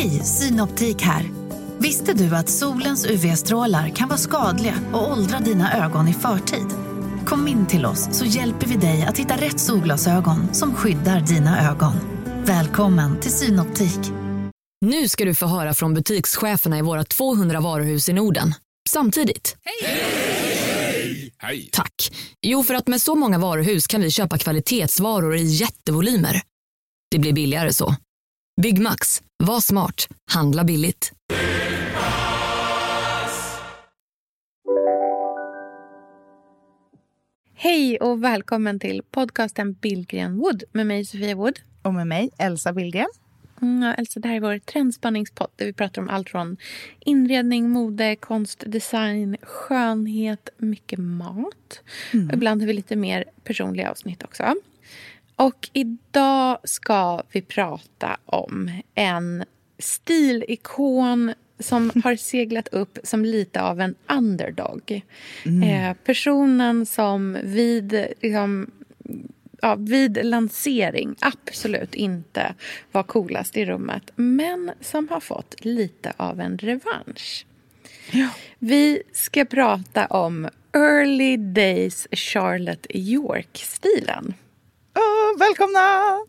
Hej, Synoptik här. Visste du att solens UV-strålar kan vara skadliga och åldra dina ögon i förtid? Kom in till oss så hjälper vi dig att hitta rätt solglasögon som skyddar dina ögon. Välkommen till Synoptik. Nu ska du få höra från butikscheferna i våra 200 varuhus i Norden. Samtidigt. Hej! Hej! Tack. Jo, för att med så många varuhus kan vi köpa kvalitetsvaror i jättevolymer. Det blir billigare så. Byggmax. Var smart. Handla billigt. Hej och välkommen till podcasten Billgren Wood med mig Sofia Wood. Och med mig Elsa Billgren. Mm, ja, Elsa, det här är vår trendspanningspodd där vi pratar om allt från inredning, mode, konst, design, skönhet, mycket mat. Mm. Och ibland har vi lite mer personliga avsnitt också. Och idag ska vi prata om en stilikon som har seglat upp som lite av en underdog. Mm. Eh, personen som vid, liksom, ja, vid lansering absolut inte var coolast i rummet men som har fått lite av en revansch. Ja. Vi ska prata om Early Days Charlotte York-stilen. Välkomna!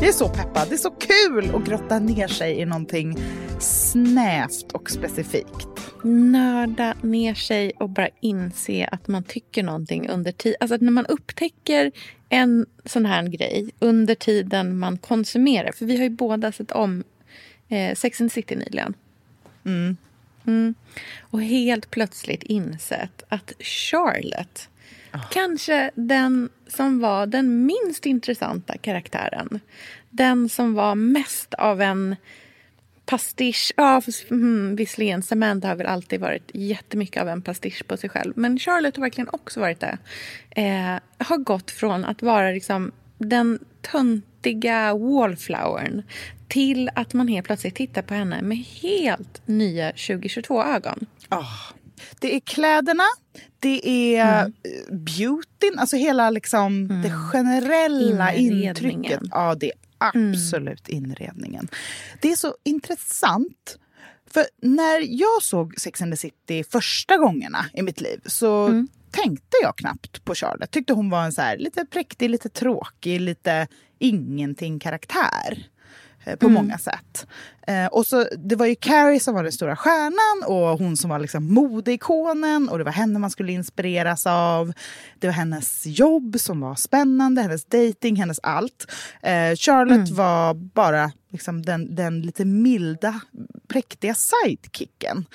Jag är så peppad. Det är så kul att grotta ner sig i någonting snävt och specifikt. Nörda ner sig och bara inse att man tycker någonting under tiden. Alltså när man upptäcker en sån här grej under tiden man konsumerar. För vi har ju båda sett om eh, Sex and the City nyligen. Mm. Mm. Och helt plötsligt insett att Charlotte Oh. Kanske den som var den minst intressanta karaktären. Den som var mest av en pastisch. Ja, mm, visserligen, Samantha har väl alltid varit jättemycket av en pastisch på sig själv. Men Charlotte har verkligen också varit det. Eh, har gått från att vara liksom den töntiga wallflowern till att man helt plötsligt tittar på henne med helt nya 2022-ögon. Oh. Det är kläderna, det är mm. beautyn, alltså hela liksom mm. det generella intrycket. Ja, det absolut mm. inredningen. Det är så intressant. För när jag såg Sex and the City första gångerna i mitt liv så mm. tänkte jag knappt på Charlotte. Tyckte hon var en så här, lite präktig, lite tråkig, lite ingenting-karaktär. Eh, på mm. många sätt. Eh, och så, det var ju Carrie som var den stora stjärnan och hon som var liksom modeikonen och det var henne man skulle inspireras av. Det var hennes jobb som var spännande, hennes dating, hennes allt. Eh, Charlotte mm. var bara liksom den, den lite milda, präktiga sidekicken.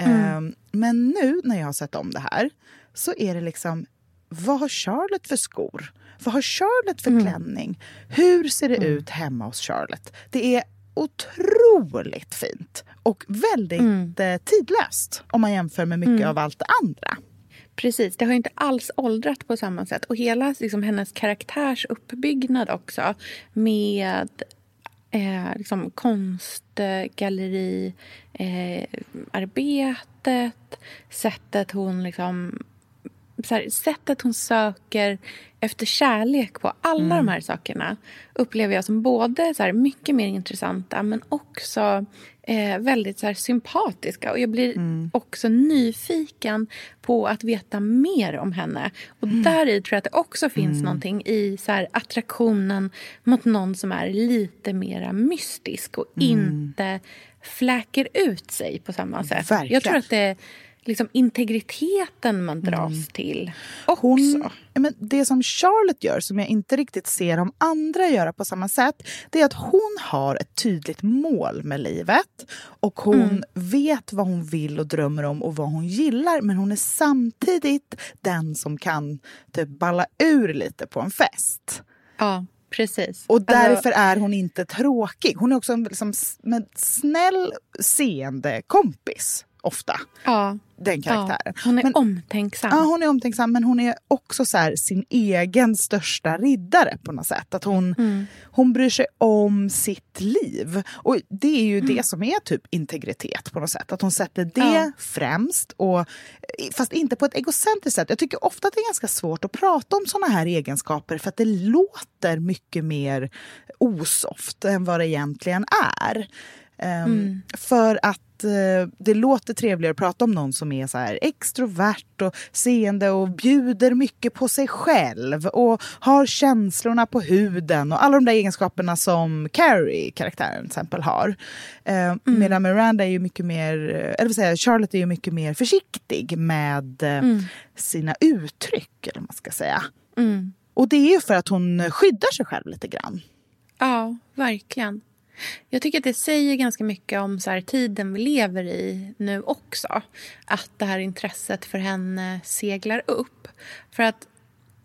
Mm. men nu när jag har sett om det här så är det liksom, vad har Charlotte för skor? Vad har Charlotte för mm. klänning? Hur ser det mm. ut hemma hos Charlotte? Det är otroligt fint och väldigt mm. Eh, tidlöst om man jämför med mycket mm. av allt det andra. Precis, det har inte alls åldrat på samma sätt. Och hela liksom, hennes karaktärs uppbyggnad också med eh, liksom, konstgalleri, eh, arbetet, sättet hon liksom så här, sättet hon söker efter kärlek på, alla mm. de här sakerna upplever jag som både så här, mycket mer intressanta men också eh, väldigt så här, sympatiska. Och Jag blir mm. också nyfiken på att veta mer om henne. Och mm. där i tror jag att det också finns mm. någonting i så här, attraktionen mot någon som är lite mer mystisk och mm. inte fläker ut sig på samma sätt. Verkligen. Jag tror att det liksom integriteten man dras mm. till också. Hon, men det som Charlotte gör, som jag inte riktigt ser om andra göra på samma sätt, det är att hon har ett tydligt mål med livet. Och hon mm. vet vad hon vill och drömmer om och vad hon gillar. Men hon är samtidigt den som kan typ balla ur lite på en fest. Ja. Precis. Och alltså- därför är hon inte tråkig. Hon är också en liksom, snäll, seende kompis ofta. Ja. Den karaktären. Ja, hon är men, omtänksam. Ja, hon är omtänksam men hon är också så sin egen största riddare på något sätt. Att hon, mm. hon bryr sig om sitt liv. Och det är ju mm. det som är typ integritet på något sätt. Att hon sätter det ja. främst. Och, fast inte på ett egocentriskt sätt. Jag tycker ofta att det är ganska svårt att prata om såna här egenskaper för att det låter mycket mer osoft än vad det egentligen är. Um, mm. För att Eh, det låter trevligare att prata om någon som är så här extrovert och seende och bjuder mycket på sig själv och har känslorna på huden och alla de där egenskaperna som Carrie, karaktären, till exempel har. Eh, mm. Medan Miranda är ju mycket mer, eller vill säga, Charlotte är ju mycket mer försiktig med eh, mm. sina uttryck, eller man ska säga. Mm. Och det är ju för att hon skyddar sig själv lite grann. Ja, verkligen. Jag tycker att det säger ganska mycket om så här, tiden vi lever i nu också. Att det här intresset för henne seglar upp. För att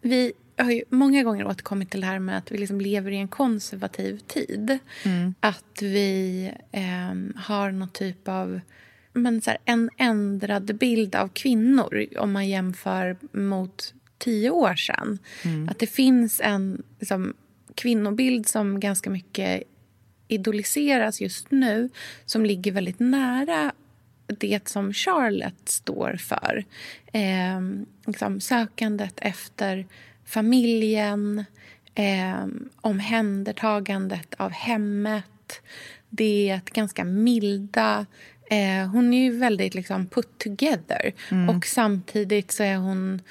vi har ju många gånger återkommit till det här med att vi liksom lever i en konservativ tid. Mm. Att vi eh, har någon typ av men så här, en ändrad bild av kvinnor om man jämför mot tio år sedan. Mm. Att det finns en liksom, kvinnobild som ganska mycket idoliseras just nu som ligger väldigt nära det som Charlotte står för. Eh, liksom sökandet efter familjen, eh, omhändertagandet av hemmet. Det är ganska milda... Eh, hon är ju väldigt liksom, put together. Mm. Och samtidigt så är hon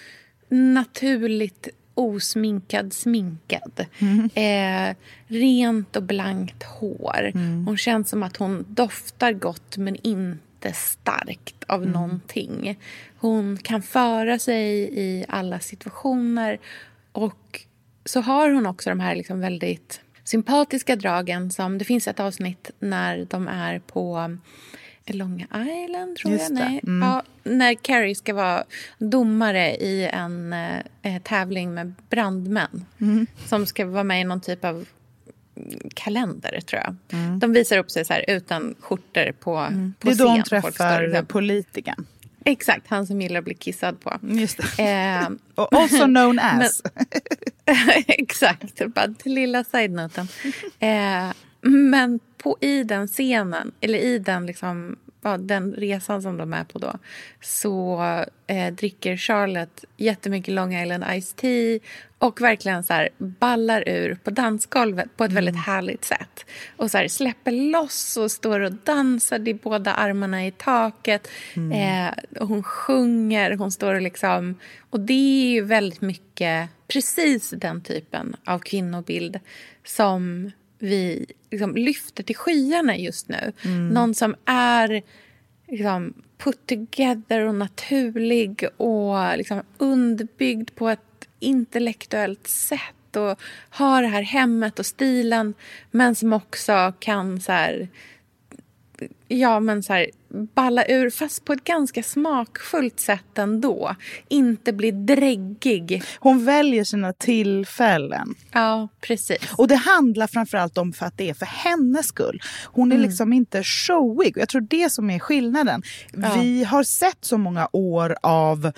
naturligt osminkad sminkad. Mm. Eh, rent och blankt hår. Mm. Hon känns som att hon doftar gott men inte starkt av mm. någonting. Hon kan föra sig i alla situationer. Och så har hon också de här liksom väldigt sympatiska dragen. som Det finns ett avsnitt när de är på Long Island, tror Just jag. Nej. Mm. Ja, när Carrie ska vara domare i en eh, tävling med brandmän mm. som ska vara med i någon typ av kalender, tror jag. Mm. De visar upp sig så här, utan skjortor på, mm. på scen. Det är då hon träffar politikern. Exakt, han som gillar att bli kissad på. Just det. Eh, also known as. exakt, bara till lilla side-noten. Eh, men på, i den scenen, eller i den, liksom, ja, den resan som de är på då så eh, dricker Charlotte jättemycket Long Island Ice Tea och verkligen så här ballar ur på dansgolvet på ett mm. väldigt härligt sätt. Och så här, släpper loss och står och dansar i båda armarna i taket. Mm. Eh, och hon sjunger, hon står och liksom... Och det är ju väldigt mycket precis den typen av kvinnobild som vi liksom lyfter till skyarna just nu. Mm. Någon som är liksom, put together och naturlig och liksom, underbyggd på ett intellektuellt sätt och har det här hemmet och stilen men som också kan så här, ja, men så här, balla ur, fast på ett ganska smakfullt sätt ändå. Inte bli dräggig. Hon väljer sina tillfällen. Ja, precis. Och det handlar framförallt om för att det är för hennes skull. Hon är mm. liksom inte showig. Jag tror det som är skillnaden. Ja. Vi har sett så många år av eh,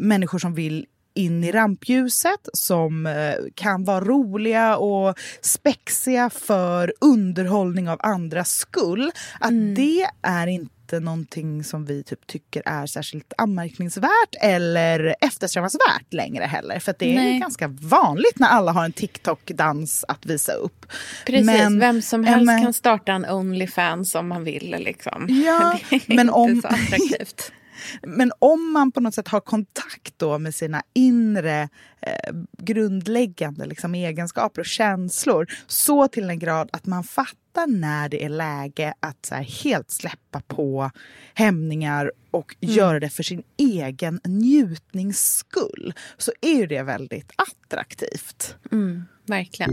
människor som vill in i rampljuset som eh, kan vara roliga och spexiga för underhållning av andras skull. Att mm. det är inte någonting som vi typ tycker är särskilt anmärkningsvärt eller eftersträvansvärt längre heller. För det är ganska vanligt när alla har en TikTok-dans att visa upp. Precis, men, vem som helst men, kan starta en Onlyfans om man vill. Liksom. Ja, det är men inte om, så attraktivt. Men om man på något sätt har kontakt då med sina inre eh, grundläggande liksom, egenskaper och känslor så till en grad att man fattar när det är läge att så här, helt släppa på hämningar och mm. göra det för sin egen njutnings skull så är ju det väldigt attraktivt. Mm, verkligen.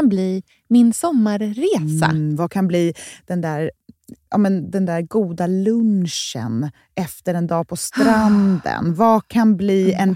bli min sommarresa? Mm, vad kan bli den där ja, men den där goda lunchen efter en dag på stranden? Vad kan bli en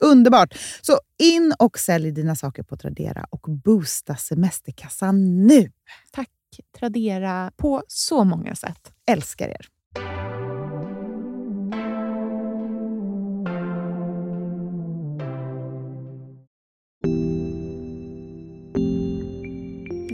Underbart! Så in och sälj dina saker på Tradera och boosta semesterkassan nu! Tack Tradera på så många sätt. Älskar er!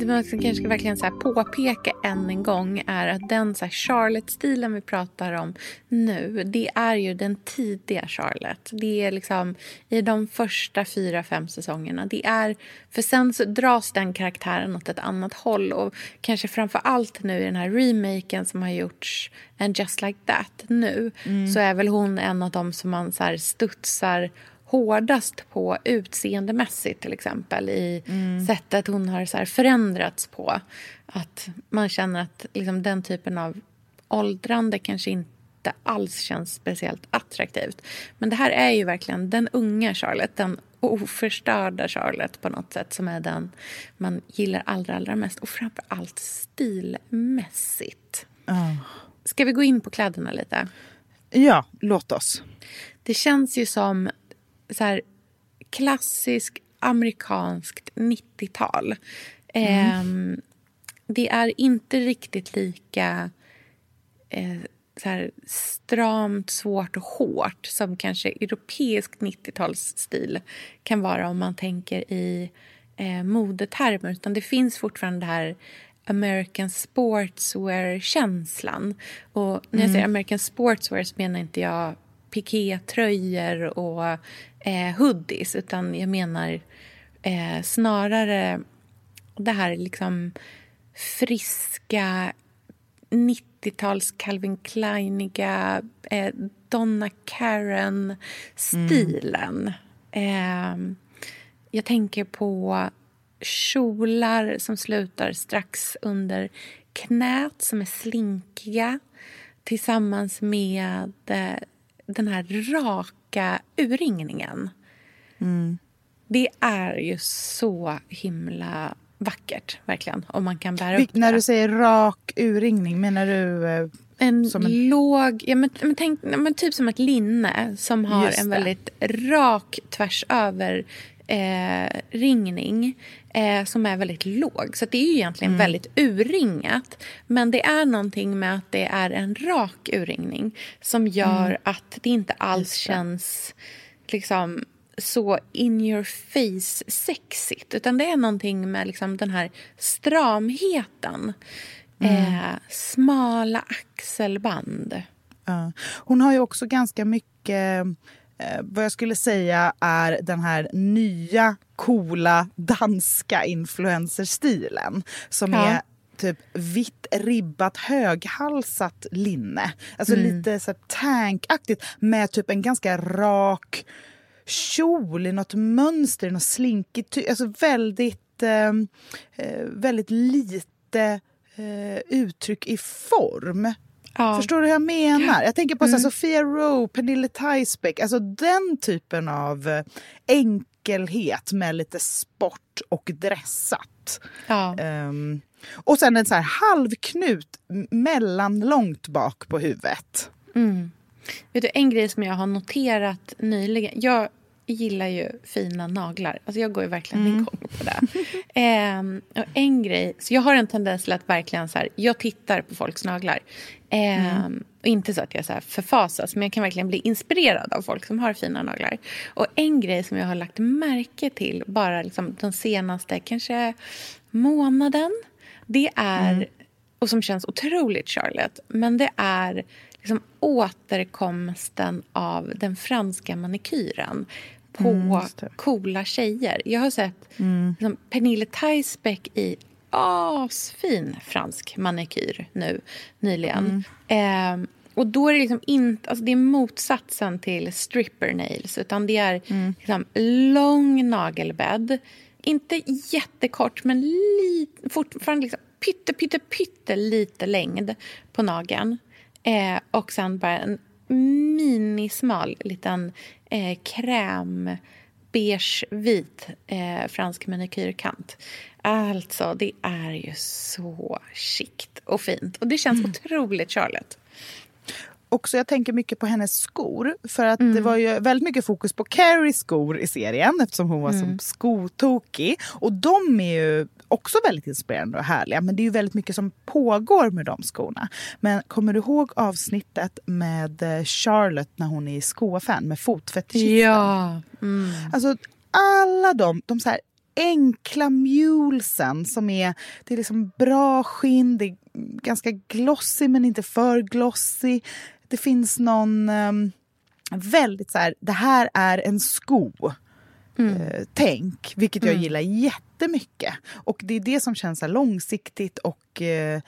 Det man kanske ska verkligen så påpeka än en gång är att den Charlotte-stilen vi pratar om nu, det är ju den tidiga Charlotte. Det är liksom i de första fyra, fem säsongerna. Det är, för sen så dras den karaktären åt ett annat håll och kanske framför allt nu i den här remaken som har gjorts, And just like that, nu, mm. så är väl hon en av dem som man så här studsar hårdast på utseendemässigt till exempel i mm. sättet hon har så förändrats på. Att man känner att liksom, den typen av åldrande kanske inte alls känns speciellt attraktivt. Men det här är ju verkligen den unga Charlotte, den oförstörda Charlotte på något sätt som är den man gillar allra, allra mest. Och framför allt stilmässigt. Oh. Ska vi gå in på kläderna lite? Ja, låt oss. Det känns ju som så här, klassisk amerikanskt 90-tal. Mm. Eh, det är inte riktigt lika eh, så här, stramt, svårt och hårt som kanske europeisk 90-talsstil kan vara om man tänker i eh, modetermer. Utan det finns fortfarande det här American sportswear-känslan. Och när jag säger mm. American sportswear så menar inte jag pikétröjor och eh, hoodies utan jag menar eh, snarare det här liksom friska 90-tals Calvin Kleiniga eh, Donna Karen-stilen. Mm. Eh, jag tänker på kjolar som slutar strax under knät, som är slinkiga tillsammans med eh, den här raka urringningen. Mm. Det är ju så himla vackert, verkligen. Om man kan bära upp När du säger rak urringning, menar du? Eh, en, en, låg... Ja, men, men tänk, men typ som ett linne som har en väldigt rak tvärs över eh, ringning eh, som är väldigt låg. Så det är ju egentligen mm. väldigt urringat. Men det är någonting med att det är en rak urringning som gör mm. att det inte alls det. känns liksom så in your face sexigt. Utan det är någonting med liksom den här stramheten. Mm. Eh, smala axelband. Ja. Hon har ju också ganska mycket eh, vad jag skulle säga är den här nya coola danska influencerstilen som ja. är typ vitt ribbat höghalsat linne. Alltså mm. lite så tankaktigt med typ en ganska rak kjol i något mönster, något slinkigt. Alltså väldigt, ehm, eh, väldigt lite eh, uttryck i form. Ja. Förstår du hur jag menar? Jag tänker på mm. så Sofia Rowe, Pernille Theisbeck. Alltså den typen av eh, enkelhet med lite sport och dressat. Ja. Um, och sen en så här halvknut mellan långt bak på huvudet. Mm. Vet du, en grej som jag har noterat nyligen. Jag gillar ju fina naglar. Alltså jag går ju verkligen mm. igång på det. eh, och en grej, så jag har en tendens till att verkligen så här, jag tittar på folks naglar. Eh, mm. och inte så att jag så förfasas, men jag kan verkligen bli inspirerad av folk som har fina naglar. Och en grej som jag har lagt märke till bara liksom den senaste kanske månaden, det är, mm. och som känns otroligt Charlotte, men det är liksom återkomsten av den franska manikyren på mm, coola tjejer. Jag har sett mm. liksom, Pernille Theisbeck i asfin fransk manikyr nu nyligen. Mm. Eh, och då är det liksom inte, alltså det är motsatsen till stripper nails utan det är mm. liksom lång nagelbädd. Inte jättekort men li, fortfarande liksom pytte, pytte, pytte lite längd på nageln. Eh, och sen bara en minismal liten eh, kräm beige vit eh, fransk manikyrkant. Alltså, det är ju så chict och fint. Och det känns mm. otroligt Charlotte också, jag tänker mycket på hennes skor. För att mm. det var ju väldigt mycket fokus på Carries skor i serien eftersom hon var mm. så skotokig. Och de är ju också väldigt inspirerande och härliga. Men det är ju väldigt mycket som pågår med de skorna. Men kommer du ihåg avsnittet med eh, Charlotte när hon är skoaffären med fotfetischisten? Ja. Mm. Alltså alla de, de så här enkla mulesen som är, det är liksom bra skinn, det är ganska glossy men inte för glossy det finns någon um, väldigt så här, det här är en sko. Mm. Uh, tänk, vilket jag mm. gillar jättemycket. Och det är det som känns så långsiktigt och uh,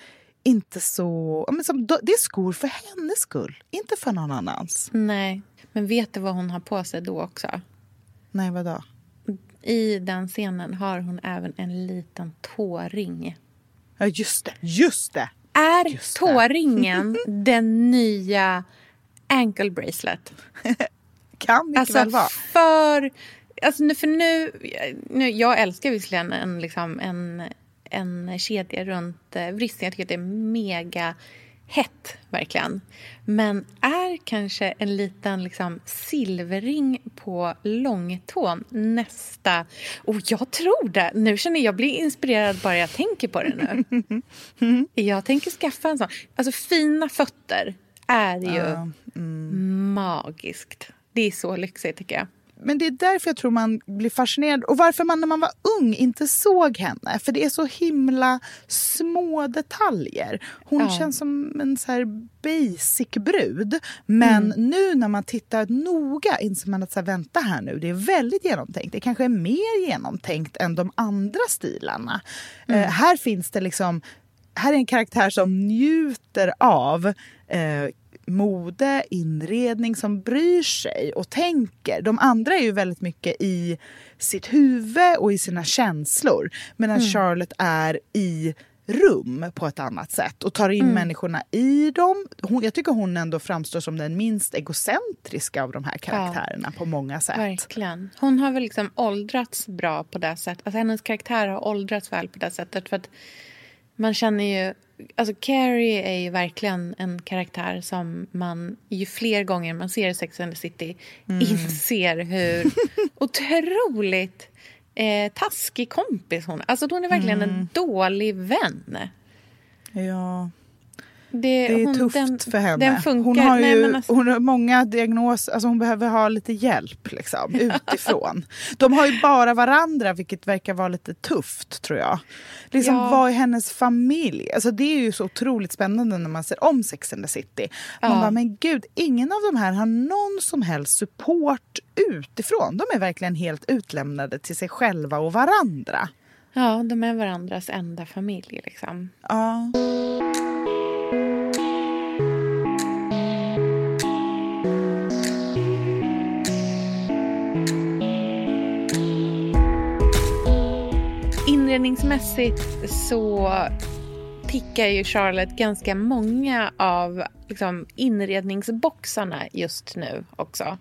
inte så... Men som, det är skor för hennes skull, inte för någon annans. Nej, men vet du vad hon har på sig då också? Nej, vad då? I den scenen har hon även en liten tåring. Ja, just det. Just det! Är tåringen den nya ankle bracelet? kan mycket alltså, väl vara. För, alltså, för nu, nu, jag älskar visserligen en, liksom, en, en kedja runt eh, vristen. Jag tycker att det är mega hett, verkligen. Men är kanske en liten liksom, silverring på långtån nästa... Och jag tror det! Nu känner jag blir inspirerad bara jag tänker på det nu. Jag tänker skaffa en sån. Alltså, fina fötter är ju uh, mm. magiskt. Det är så lyxigt, tycker jag men det är därför jag tror man blir fascinerad. Och varför man när man var ung inte såg henne. För det är så himla små detaljer. Hon ja. känns som en så här basic brud. Men mm. nu när man tittar noga inser man att så här, vänta här nu, det är väldigt genomtänkt. Det kanske är mer genomtänkt än de andra stilarna. Mm. Uh, här finns det liksom här är en karaktär som njuter av eh, mode, inredning som bryr sig och tänker. De andra är ju väldigt mycket i sitt huvud och i sina känslor. Medan mm. Charlotte är i rum på ett annat sätt och tar in mm. människorna i dem. Hon, jag tycker hon ändå framstår som den minst egocentriska av de här karaktärerna ja, på många sätt. Verkligen. Hon har väl liksom åldrats bra på det sättet. Alltså hennes karaktär har åldrats väl på det sättet. För att man känner ju Alltså Carrie är ju verkligen en karaktär som man ju fler gånger man ser Sex and the City mm. inser hur otroligt eh, taskig kompis hon är. Alltså hon är verkligen mm. en dålig vän. Ja. Det, det är hon, tufft den, för henne. Hon har, ju, Nej, alltså... hon har många diagnoser, alltså hon behöver ha lite hjälp liksom, utifrån. De har ju bara varandra, vilket verkar vara lite tufft tror jag. Liksom, ja. Vad är hennes familj? Alltså, det är ju så otroligt spännande när man ser om Sex and the City. Man ja. bara, men gud, ingen av de här har någon som helst support utifrån. De är verkligen helt utlämnade till sig själva och varandra. Ja, de är varandras enda familj. Liksom. Ja. Inredningsmässigt så tickar ju Charlotte ganska många av liksom, inredningsboxarna just nu också. Mm.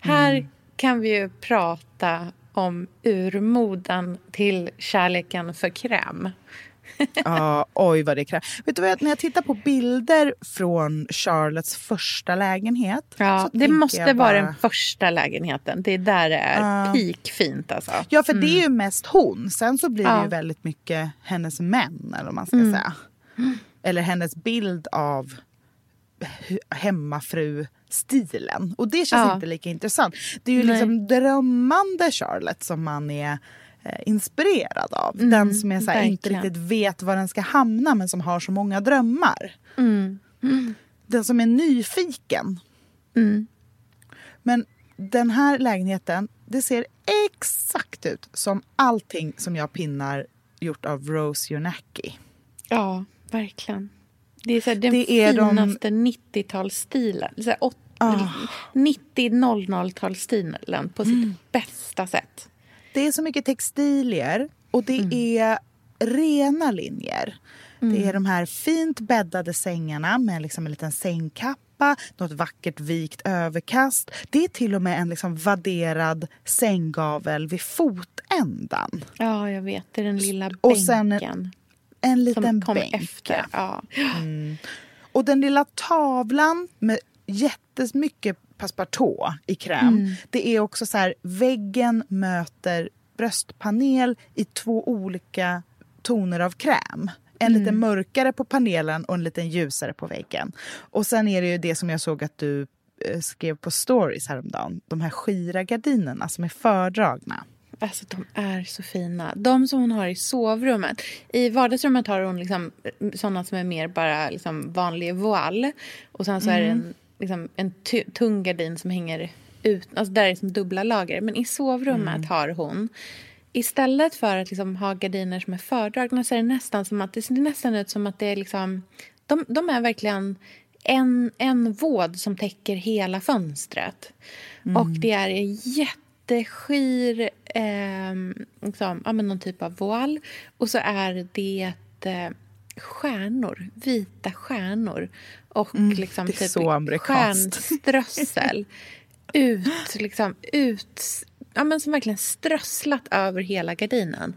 Här kan vi ju prata om urmoden till kärleken för kräm. Ja, oj vad det krävs. Vet du vad, när jag tittar på bilder från Charlottes första lägenhet. Ja, det måste vara den första lägenheten. Det är där det är uh, peak alltså. Ja, för mm. det är ju mm. mest hon. Sen så blir det ja. ju väldigt mycket hennes män, eller vad man ska mm. säga. Eller hennes bild av hemmafru-stilen. Och det känns ja. inte lika intressant. Det är ju Nej. liksom drömmande Charlotte som man är inspirerad av. Mm, den som är så här, inte riktigt vet var den ska hamna men som har så många drömmar. Mm. Mm. Den som är nyfiken. Mm. Men den här lägenheten, det ser exakt ut som allting som jag pinnar gjort av Rose Jonacki. Ja, verkligen. Det är så här, den det är finaste de... 90-talsstilen. Oh. 90-00-talsstilen på sitt mm. bästa sätt. Det är så mycket textilier och det mm. är rena linjer. Mm. Det är de här fint bäddade sängarna med liksom en liten sängkappa, något vackert vikt överkast. Det är till och med en liksom vadderad sänggavel vid fotändan. Ja, jag vet. Det är den lilla bänken. Och sen en, en liten Som kom bänk. efter. Ja. Mm. Och den lilla tavlan med jättemycket passepartout i kräm. Mm. Det är också så här, väggen möter bröstpanel i två olika toner av kräm. En mm. lite mörkare på panelen och en lite ljusare på väggen. Och sen är det ju det som jag såg att du eh, skrev på stories häromdagen. De här skira gardinerna som är fördragna. Alltså de är så fina. De som hon har i sovrummet. I vardagsrummet har hon liksom eh, såna som är mer bara liksom vanlig voile. Och sen så mm. är det mm. en liksom en tung gardin som hänger ut. Alltså där är liksom dubbla lager. Men i sovrummet mm. har hon Istället för att liksom ha gardiner som är fördragna så är det nästan som att det ser nästan ut som att det är liksom... De, de är verkligen en, en våd som täcker hela fönstret. Mm. Och det är en jätteskir, eh, liksom, ja, någon typ av voal. Och så är det eh, stjärnor, vita stjärnor och mm, liksom typ stjärnströssel ut, liksom, ut, ja, men som verkligen strösslat över hela gardinen.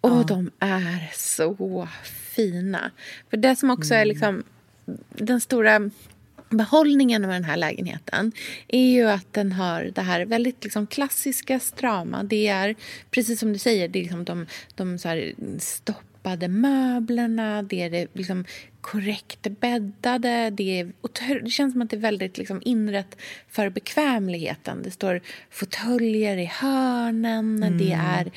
Och ja. de är så fina. För det som också mm. är liksom den stora behållningen med den här lägenheten är ju att den har det här väldigt liksom klassiska, strama. Det är precis som du säger, det är liksom de, de så här stopp stoppade möblerna, det är det liksom korrekt bäddade. Det, är, det känns som att det är väldigt liksom inrett för bekvämligheten. Det står fåtöljer i hörnen, mm. det är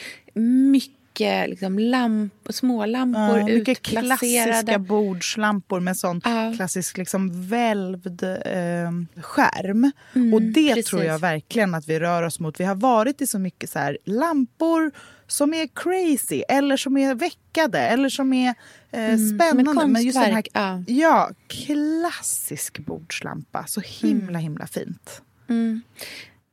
mycket liksom lamp, smålampor ja, mycket klassiska bordslampor med sån ja. klassisk liksom välvd eh, skärm. Mm, och det precis. tror jag verkligen att vi rör oss mot. Vi har varit i så mycket så här, lampor som är crazy eller som är veckade eller som är eh, mm, spännande. Men just den här ja. ja. klassisk bordslampa. Så himla mm. himla fint. Mm.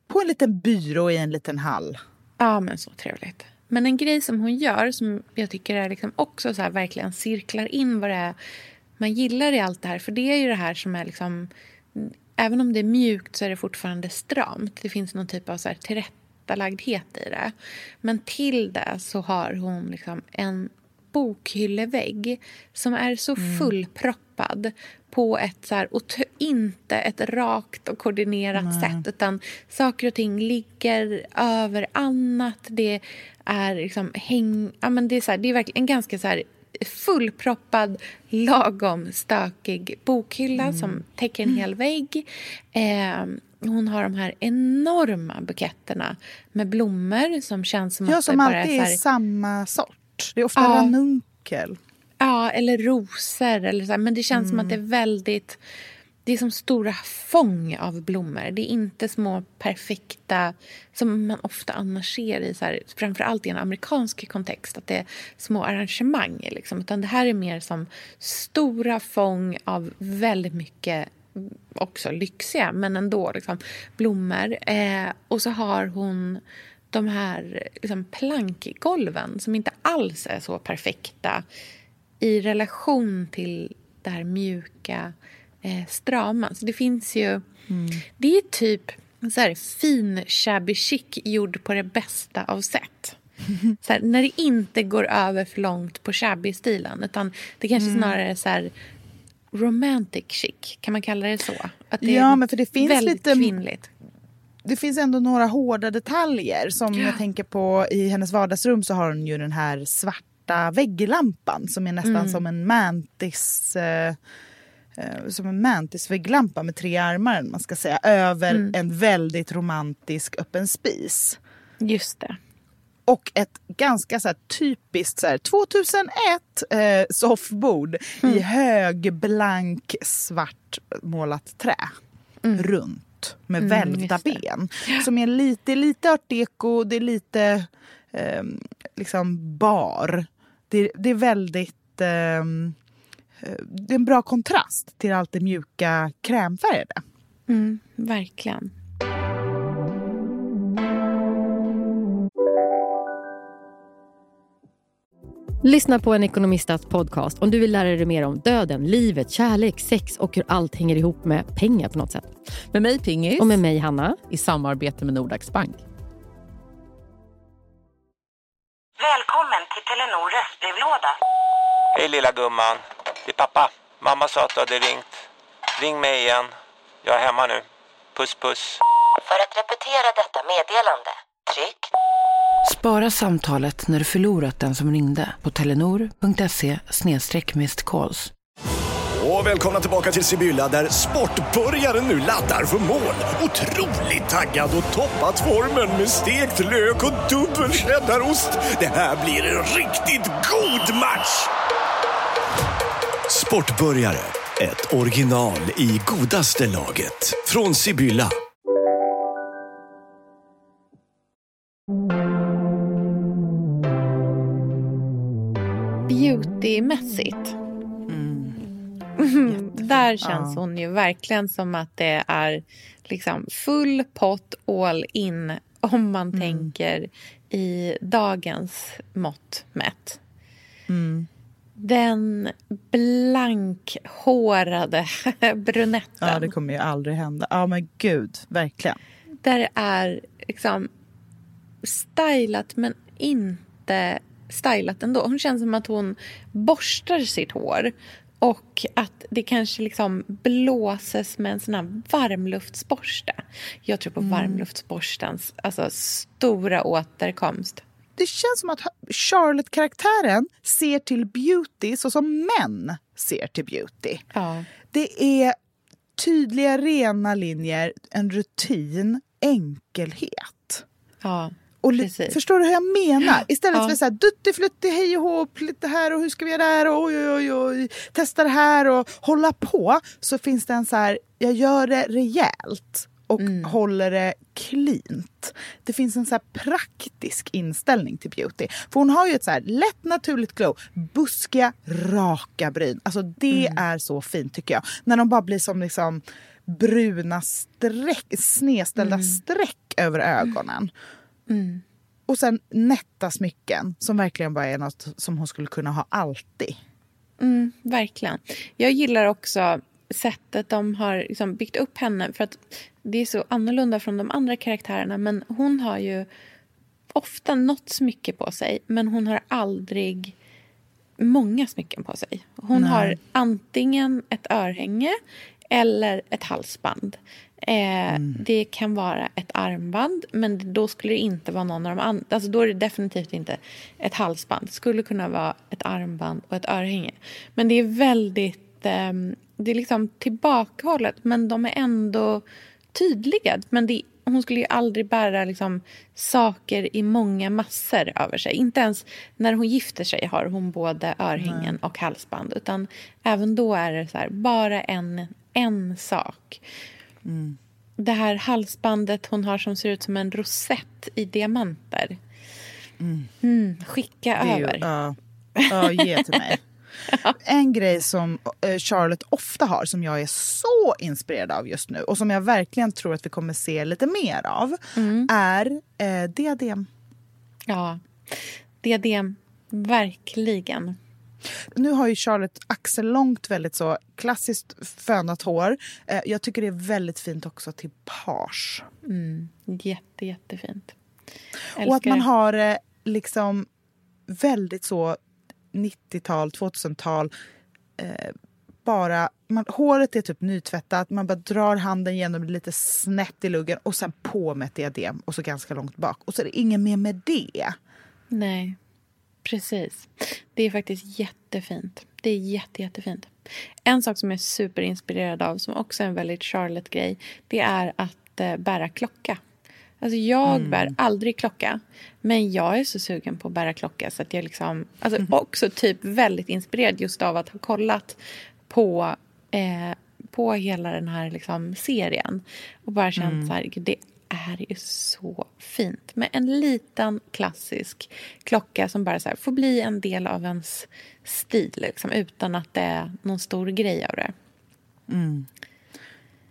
På en liten byrå i en liten hall. Ja, men så trevligt. Men en grej som hon gör som jag tycker är liksom också så här, verkligen cirklar in vad det är man gillar i allt det här. För det är ju det här som är liksom... Även om det är mjukt så är det fortfarande stramt. Det finns någon typ av så här tillrättalagdhet i det. Men till det så har hon liksom en bokhyllevägg som är så mm. fullproppad på ett så här, och inte ett rakt och koordinerat mm. sätt utan saker och ting ligger över annat. Det är liksom häng... Ja, men det, är så här, det är verkligen en ganska så här fullproppad, lagom stökig bokhylla mm. som täcker en hel vägg. Eh, hon har de här enorma buketterna med blommor som känns som ja, att som bara alltid är, här... samma sort. Det är ofta ja. ranunkel. Ja, eller rosor. Eller så här. Men det känns mm. som att det är mm. väldigt... Det är som stora fång av blommor. Det är inte små perfekta, som man ofta annars ser i, så här, framförallt i en amerikansk kontext, att det är små arrangemang. Liksom. Utan det här är mer som stora fång av väldigt mycket också lyxiga, men ändå liksom, blommor. Eh, och så har hon de här liksom, plankgolven som inte alls är så perfekta i relation till det här mjuka, eh, strama. Så det finns ju... Mm. Det är typ så här, fin shabby chic gjord på det bästa av sätt. så här, när det inte går över för långt på shabby-stilen. Utan det kanske mm. snarare är så här, romantic chic. Kan man kalla det så? Att det ja, men för det finns lite... Kvinnligt. Det finns ändå några hårda detaljer. Som ja. jag tänker på i hennes vardagsrum så har hon ju den här svarta vägglampan som är nästan mm. som en mantis... Eh, eh, som en mantisvägglampa med tre armar man ska säga, över mm. en väldigt romantisk öppen spis. Just det. Och ett ganska så typiskt så här, 2001 eh, soffbord mm. i hög, blank, svart målat trä. Mm. Runt med mm, välvda ben. Som är lite, lite art deco, det är lite eh, liksom bar. Det, det är väldigt... Eh, det är en bra kontrast till allt det mjuka krämfärgade. Mm, verkligen. Lyssna på en ekonomistats podcast om du vill lära dig mer om döden, livet, kärlek, sex och hur allt hänger ihop med pengar på något sätt. Med mig Pingis. Och med mig Hanna. I samarbete med Nordax Bank. Välkommen till Telenor röstbrevlåda. Hej lilla gumman. Det är pappa. Mamma sa att du hade ringt. Ring mig igen. Jag är hemma nu. Puss puss. För att repetera detta meddelande, tryck Spara samtalet när du förlorat den som ringde på telenor.se calls. Och välkomna tillbaka till Sibylla där sportbörjaren nu laddar för mål. Otroligt taggad och toppat formen med stekt lök och dubbel cheddarost. Det här blir en riktigt god match! Sportbörjare, ett original i godaste laget. Från Sibylla. Beautymässigt. Mm. Där känns ja. hon ju verkligen som att det är liksom full pott all in om man mm. tänker i dagens mått mätt. Mm. Den blankhårade brunetten. Ja, det kommer ju aldrig hända. Ja, men gud, verkligen. Där är liksom stylat men inte stylat ändå. Hon känns som att hon borstar sitt hår och att det kanske liksom blåses med en sån här varmluftsborste. Jag tror på mm. varmluftsborstens alltså, stora återkomst. Det känns som att Charlotte-karaktären ser till beauty så som män ser till beauty. Ja. Det är tydliga, rena linjer, en rutin, enkelhet. Ja. Och förstår du hur jag menar? Istället ja. för så här duttiflutti, hej och hopp, lite här och hur ska vi göra där och oj, oj, oj, testa det här och hålla på. Så finns det en så här, jag gör det rejält och mm. håller det cleant. Det finns en så praktisk inställning till beauty. För hon har ju ett så lätt naturligt glow, buskiga, raka bryn. Alltså det mm. är så fint tycker jag. När de bara blir som liksom bruna streck, snedställda mm. streck över ögonen. Mm. Och sen nätta smycken som verkligen bara är något som hon skulle kunna ha alltid. Mm, verkligen. Jag gillar också sättet de har liksom byggt upp henne. För att Det är så annorlunda från de andra karaktärerna. Men hon har ju ofta något smycke på sig, men hon har aldrig många smycken på sig. Hon Nej. har antingen ett örhänge eller ett halsband. Eh, mm. Det kan vara ett armband, men då skulle det inte vara någon av de andra. Alltså då är det definitivt inte ett halsband. Det skulle kunna vara ett armband och ett örhänge. Men det är väldigt... Eh, det är liksom tillbakahållet, men de är ändå tydliga. Men det, hon skulle ju aldrig bära liksom, saker i många massor över sig. Inte ens när hon gifter sig har hon både örhängen Nej. och halsband. Utan även då är det så här, bara en, en sak. Mm. Det här halsbandet hon har som ser ut som en rosett i diamanter. Mm. Mm, skicka ju, över. Ja, uh, uh, ge till mig. En grej som eh, Charlotte ofta har, som jag är så inspirerad av just nu och som jag verkligen tror att vi kommer se lite mer av, mm. är eh, diadem. Ja, diadem. Verkligen. Nu har ju Charlotte axellångt, väldigt så klassiskt fönat hår. Eh, jag tycker det är väldigt fint också till page. Mm. Jätte, jättefint. och att man har eh, liksom väldigt så 90-tal, 2000-tal. Eh, bara, man, håret är typ nytvättat, man bara drar handen genom det lite snett i luggen och sen på med ett diadem och så ganska långt bak. Och så är det inget mer med det. Nej, precis. Det är faktiskt jättefint. Det är jätte, jättefint. En sak som jag är superinspirerad av, som också är en väldigt Charlotte-grej, det är att eh, bära klocka. Alltså jag mm. bär aldrig klocka, men jag är så sugen på att bära klocka så att jag liksom... Alltså mm. också typ väldigt inspirerad just av att ha kollat på, eh, på hela den här liksom, serien och bara känt mm. så här, det är ju så fint med en liten klassisk klocka som bara så här, får bli en del av ens stil liksom, utan att det är någon stor grej av det. Mm.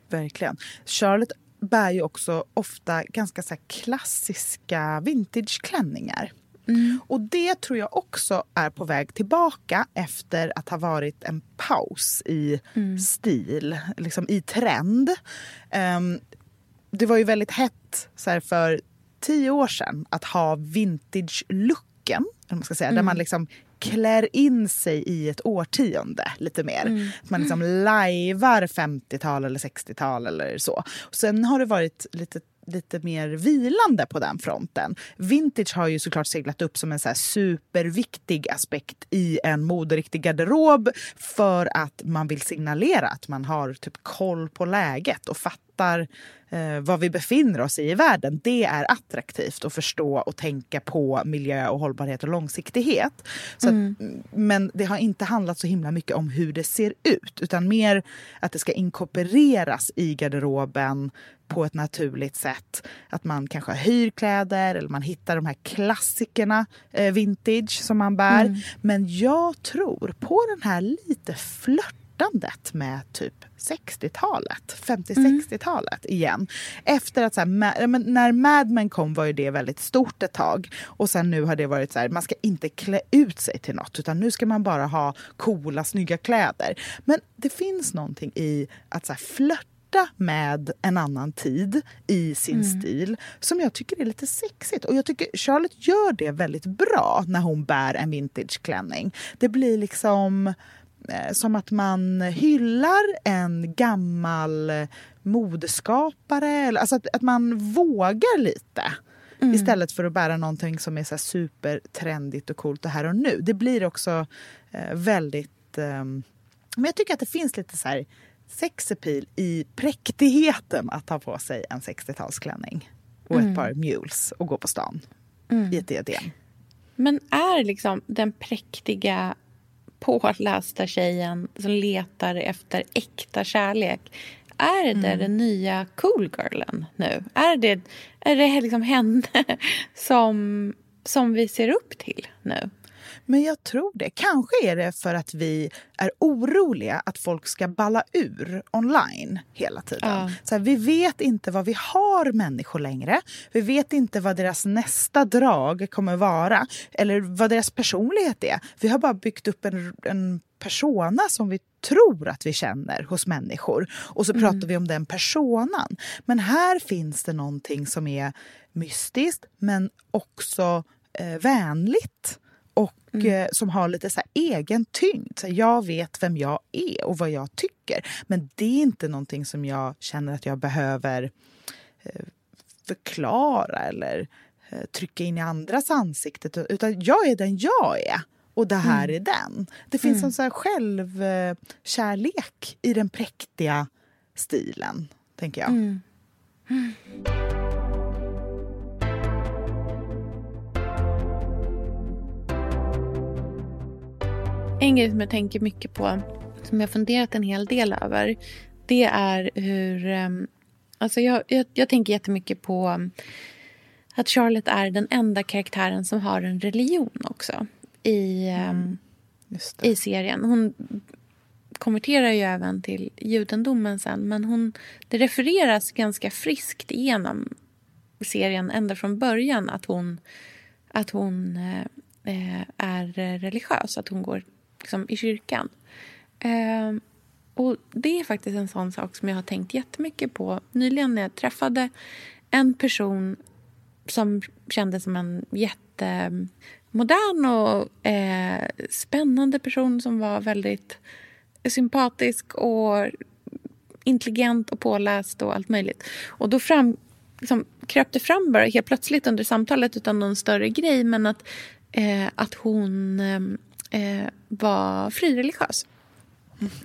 Verkligen. Charlotte bär ju också ofta ganska så klassiska vintageklänningar. Mm. Och det tror jag också är på väg tillbaka efter att ha varit en paus i mm. stil, liksom i trend. Um, det var ju väldigt hett så för tio år sedan att ha vintage-looken. Man ska säga, mm. Där man liksom klär in sig i ett årtionde lite mer. Mm. Att man liksom lajvar 50-tal eller 60-tal eller så. Och sen har det varit lite lite mer vilande på den fronten. Vintage har ju såklart seglat upp som en så superviktig aspekt i en moderiktig garderob för att man vill signalera att man har typ koll på läget och fattar eh, var vi befinner oss i i världen. Det är attraktivt att förstå och tänka på miljö och hållbarhet och långsiktighet. Så mm. att, men det har inte handlat så himla mycket om hur det ser ut utan mer att det ska inkorporeras i garderoben på ett naturligt sätt. Att man kanske hyr kläder eller man hittar de här klassikerna eh, vintage som man bär. Mm. Men jag tror på den här lite flörtandet med typ 60-talet, 50-60-talet mm. igen. Efter att så här, när Mad Men kom var ju det väldigt stort ett tag och sen nu har det varit så här, man ska inte klä ut sig till något utan nu ska man bara ha coola, snygga kläder. Men det finns någonting i att så här, flörta med en annan tid i sin mm. stil som jag tycker är lite sexigt. Och jag tycker Charlotte gör det väldigt bra när hon bär en vintageklänning. Det blir liksom som att man hyllar en gammal modeskapare. Alltså att, att man vågar lite. Mm. Istället för att bära någonting som är så supertrendigt och coolt och här och nu. Det blir också eh, väldigt... Eh, men jag tycker att det finns lite så här sexapil i präktigheten att ha på sig en 60-talsklänning och mm. ett par mules och gå på stan mm. i ett diadem. Men är liksom den präktiga pålästa tjejen som letar efter äkta kärlek är det mm. den nya cool girlen nu? Är det, är det liksom henne som, som vi ser upp till nu? Men jag tror det. Kanske är det för att vi är oroliga att folk ska balla ur online hela tiden. Ja. Så här, vi vet inte vad vi har människor längre. Vi vet inte vad deras nästa drag kommer vara eller vad deras personlighet är. Vi har bara byggt upp en, en persona som vi tror att vi känner hos människor. Och så mm. pratar vi om den personan. Men här finns det någonting som är mystiskt men också eh, vänligt mm. eh, som har lite så egen tyngd. Så jag vet vem jag är och vad jag tycker. Men det är inte någonting som jag känner att jag behöver eh, förklara eller eh, trycka in i andras ansikte. Utan jag är den jag är. Och det här mm. är den. Det finns mm. en så här självkärlek i den präktiga stilen, tänker jag. Mm. En grej som jag tänker mycket på, som jag funderat en hel del över, det är hur... Ehm, alltså jag, jag, jag tänker jättemycket på att Charlotte är den enda karaktären som har en religion också i, ehm, mm, i serien. Hon konverterar ju även till judendomen sen men hon, det refereras ganska friskt igenom serien ända från början att hon, att hon eh, eh är religiös, att hon går liksom, i kyrkan. Eh, och Det är faktiskt en sån sak som jag har tänkt jättemycket på nyligen när jag träffade en person som kändes som en jättemodern och eh, spännande person som var väldigt sympatisk och intelligent och påläst och allt möjligt. Och då fram, liksom, kröp det fram bara helt plötsligt under samtalet utan någon större grej men att, eh, att hon eh, var frireligiös.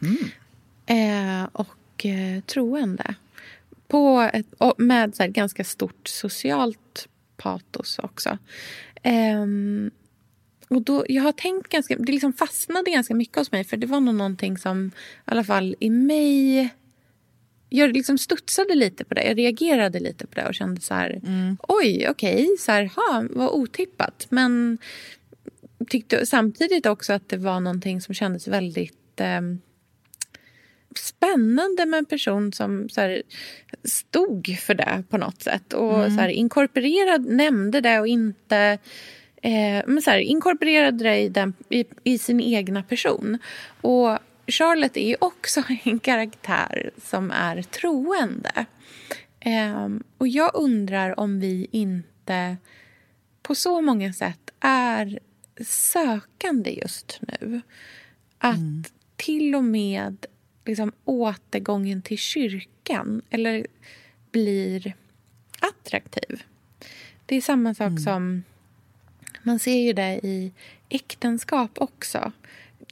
Mm. Eh, och eh, troende. På ett, med så här, ganska stort socialt patos också. Um, och då, jag har tänkt ganska, det liksom fastnade ganska mycket hos mig för det var nog någonting som i alla fall i mig jag liksom studsade lite på det. Jag reagerade lite på det och kände så här... Mm. Oj, okej, okay, vad otippat. Men tyckte samtidigt också att det var någonting som kändes väldigt eh, spännande med en person som så här, stod för det på något sätt. Och mm. så här, inkorporerad, nämnde det och inte... Eh, men så här, inkorporerade det i, den, i, i, sin egna person. Och Charlotte är ju också en karaktär som är troende. Eh, och jag undrar om vi inte på så många sätt är sökande just nu. Att mm. till och med liksom, återgången till kyrkan eller blir attraktiv. Det är samma sak mm. som... Man ser ju det i äktenskap också.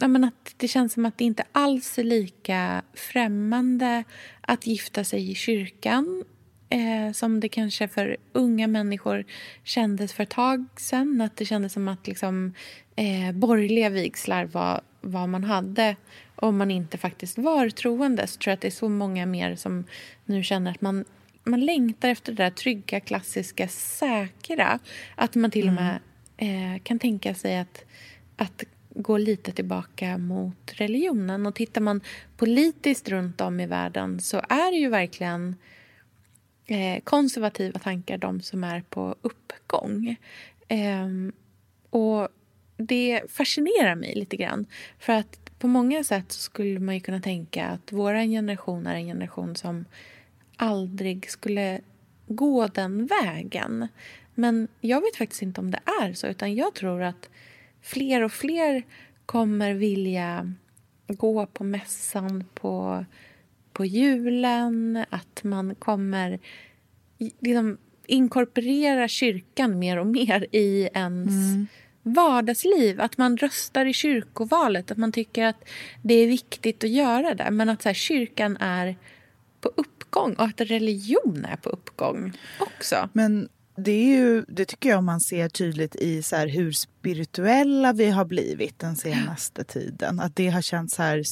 Ja, men att det känns som att det inte alls är lika främmande att gifta sig i kyrkan eh, som det kanske för unga människor kändes för ett tag sen. Att det kändes som att liksom, eh, borgerliga vigslar var vad man hade om man inte faktiskt var troende. Så tror jag att det är så många mer som nu känner att man, man längtar efter det där trygga, klassiska, säkra. Att man till och med mm. eh, kan tänka sig att, att gå lite tillbaka mot religionen. Och tittar man politiskt runt om i världen så är det ju verkligen eh, konservativa tankar de som är på uppgång. Eh, och det fascinerar mig lite grann. För att på många sätt skulle man kunna tänka att vår generation är en generation som aldrig skulle gå den vägen. Men jag vet faktiskt inte om det är så. Utan Jag tror att fler och fler kommer vilja gå på mässan på, på julen. Att man kommer liksom, inkorporera kyrkan mer och mer i ens mm vardagsliv. Att man röstar i kyrkovalet. Att man tycker att det är viktigt att göra det. Men att så här, kyrkan är på uppgång och att religion är på uppgång också. Men det, är ju, det tycker jag man ser tydligt i så hur spirituella vi har blivit den senaste tiden. Att det har känts så här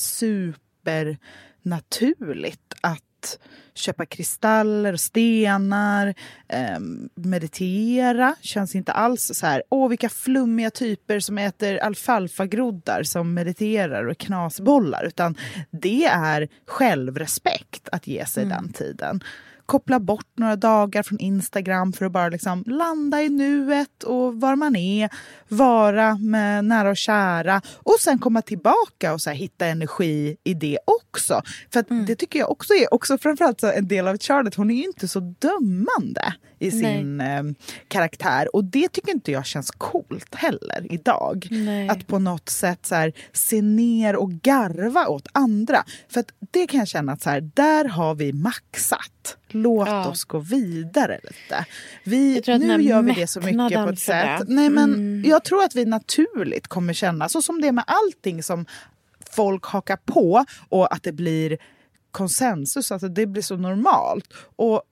supernaturligt att köpa kristaller och stenar, eh, meditera. Känns inte alls så här, åh vilka flummiga typer som äter alfalfagroddar som mediterar och knasbollar. Utan det är självrespekt att ge sig mm. den tiden koppla bort några dagar från Instagram för att bara liksom landa i nuet och var man är, vara med nära och kära och sen komma tillbaka och så hitta energi i det också. För mm. det tycker jag också är också framförallt så en del av Charlotte. Hon är ju inte så dömande i sin eh, karaktär och det tycker inte jag känns coolt heller idag. Nej. Att på något sätt så här, se ner och garva åt andra. För att det kan jag känna att så här, där har vi maxat. Låt ja. oss gå vidare lite. Vi, nu gör vi det så mycket på ett sätt. Nej, men mm. Jag tror att vi naturligt kommer känna, så som det är med allting som folk hakar på och att det blir konsensus, alltså det blir så normalt. Och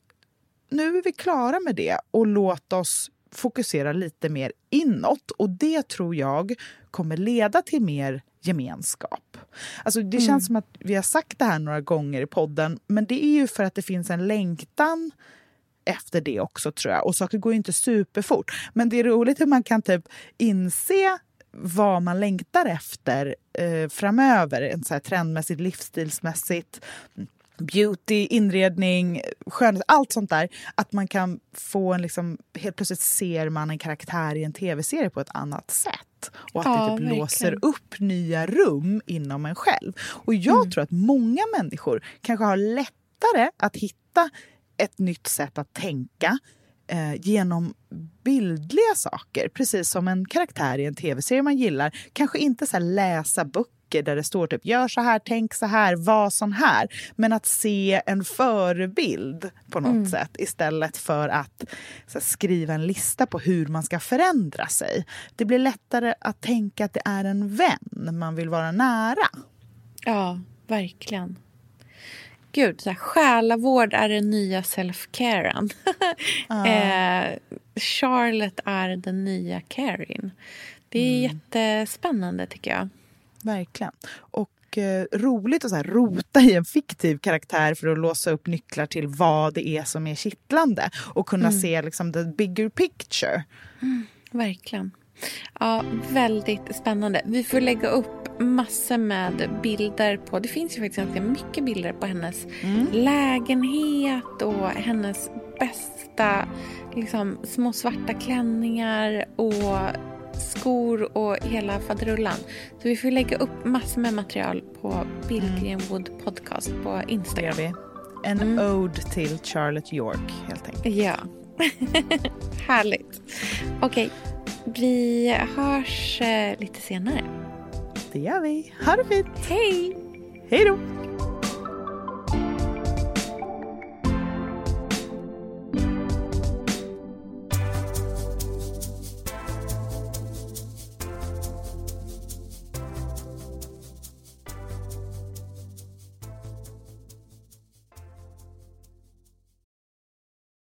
nu är vi klara med det och låt oss fokusera lite mer inåt. Och det tror jag kommer leda till mer gemenskap. Alltså det mm. känns som att vi har sagt det här några gånger i podden men det är ju för att det finns en längtan efter det också tror jag. Och saker går ju inte superfort. Men det är roligt hur man kan typ inse vad man längtar efter eh, framöver. Så här trendmässigt, livsstilsmässigt beauty, inredning, skönhet, allt sånt där. Att man kan få en liksom, helt plötsligt ser man en karaktär i en tv-serie på ett annat sätt. Och att ja, det typ låser upp nya rum inom en själv. Och jag mm. tror att många människor kanske har lättare att hitta ett nytt sätt att tänka eh, genom bildliga saker. Precis som en karaktär i en tv-serie man gillar. Kanske inte så läsa böcker där det står typ gör så här, tänk så här, var sån här. Men att se en förebild på något mm. sätt istället för att här, skriva en lista på hur man ska förändra sig. Det blir lättare att tänka att det är en vän man vill vara nära. Ja, verkligen. Gud, så här, själavård är den nya self-caren. Uh. eh, Charlotte är den nya Karin. Det är mm. jättespännande, tycker jag. Verkligen. Och eh, roligt att så här, rota i en fiktiv karaktär för att låsa upp nycklar till vad det är som är kittlande och kunna mm. se liksom, the bigger picture. Mm, verkligen. Ja, väldigt spännande. Vi får lägga upp massor med bilder på... Det finns ju faktiskt ganska mycket bilder på hennes mm. lägenhet och hennes bästa liksom, små svarta klänningar och skor och hela faderullan. Så vi får lägga upp massor med material på Billgren Wood Podcast på Instagram. Det En mm. ode till Charlotte York, helt enkelt. Ja. Härligt. Okej, okay. Vi hörs eh, lite senare. Det gör vi. Ha det fint. Hej! Hej då!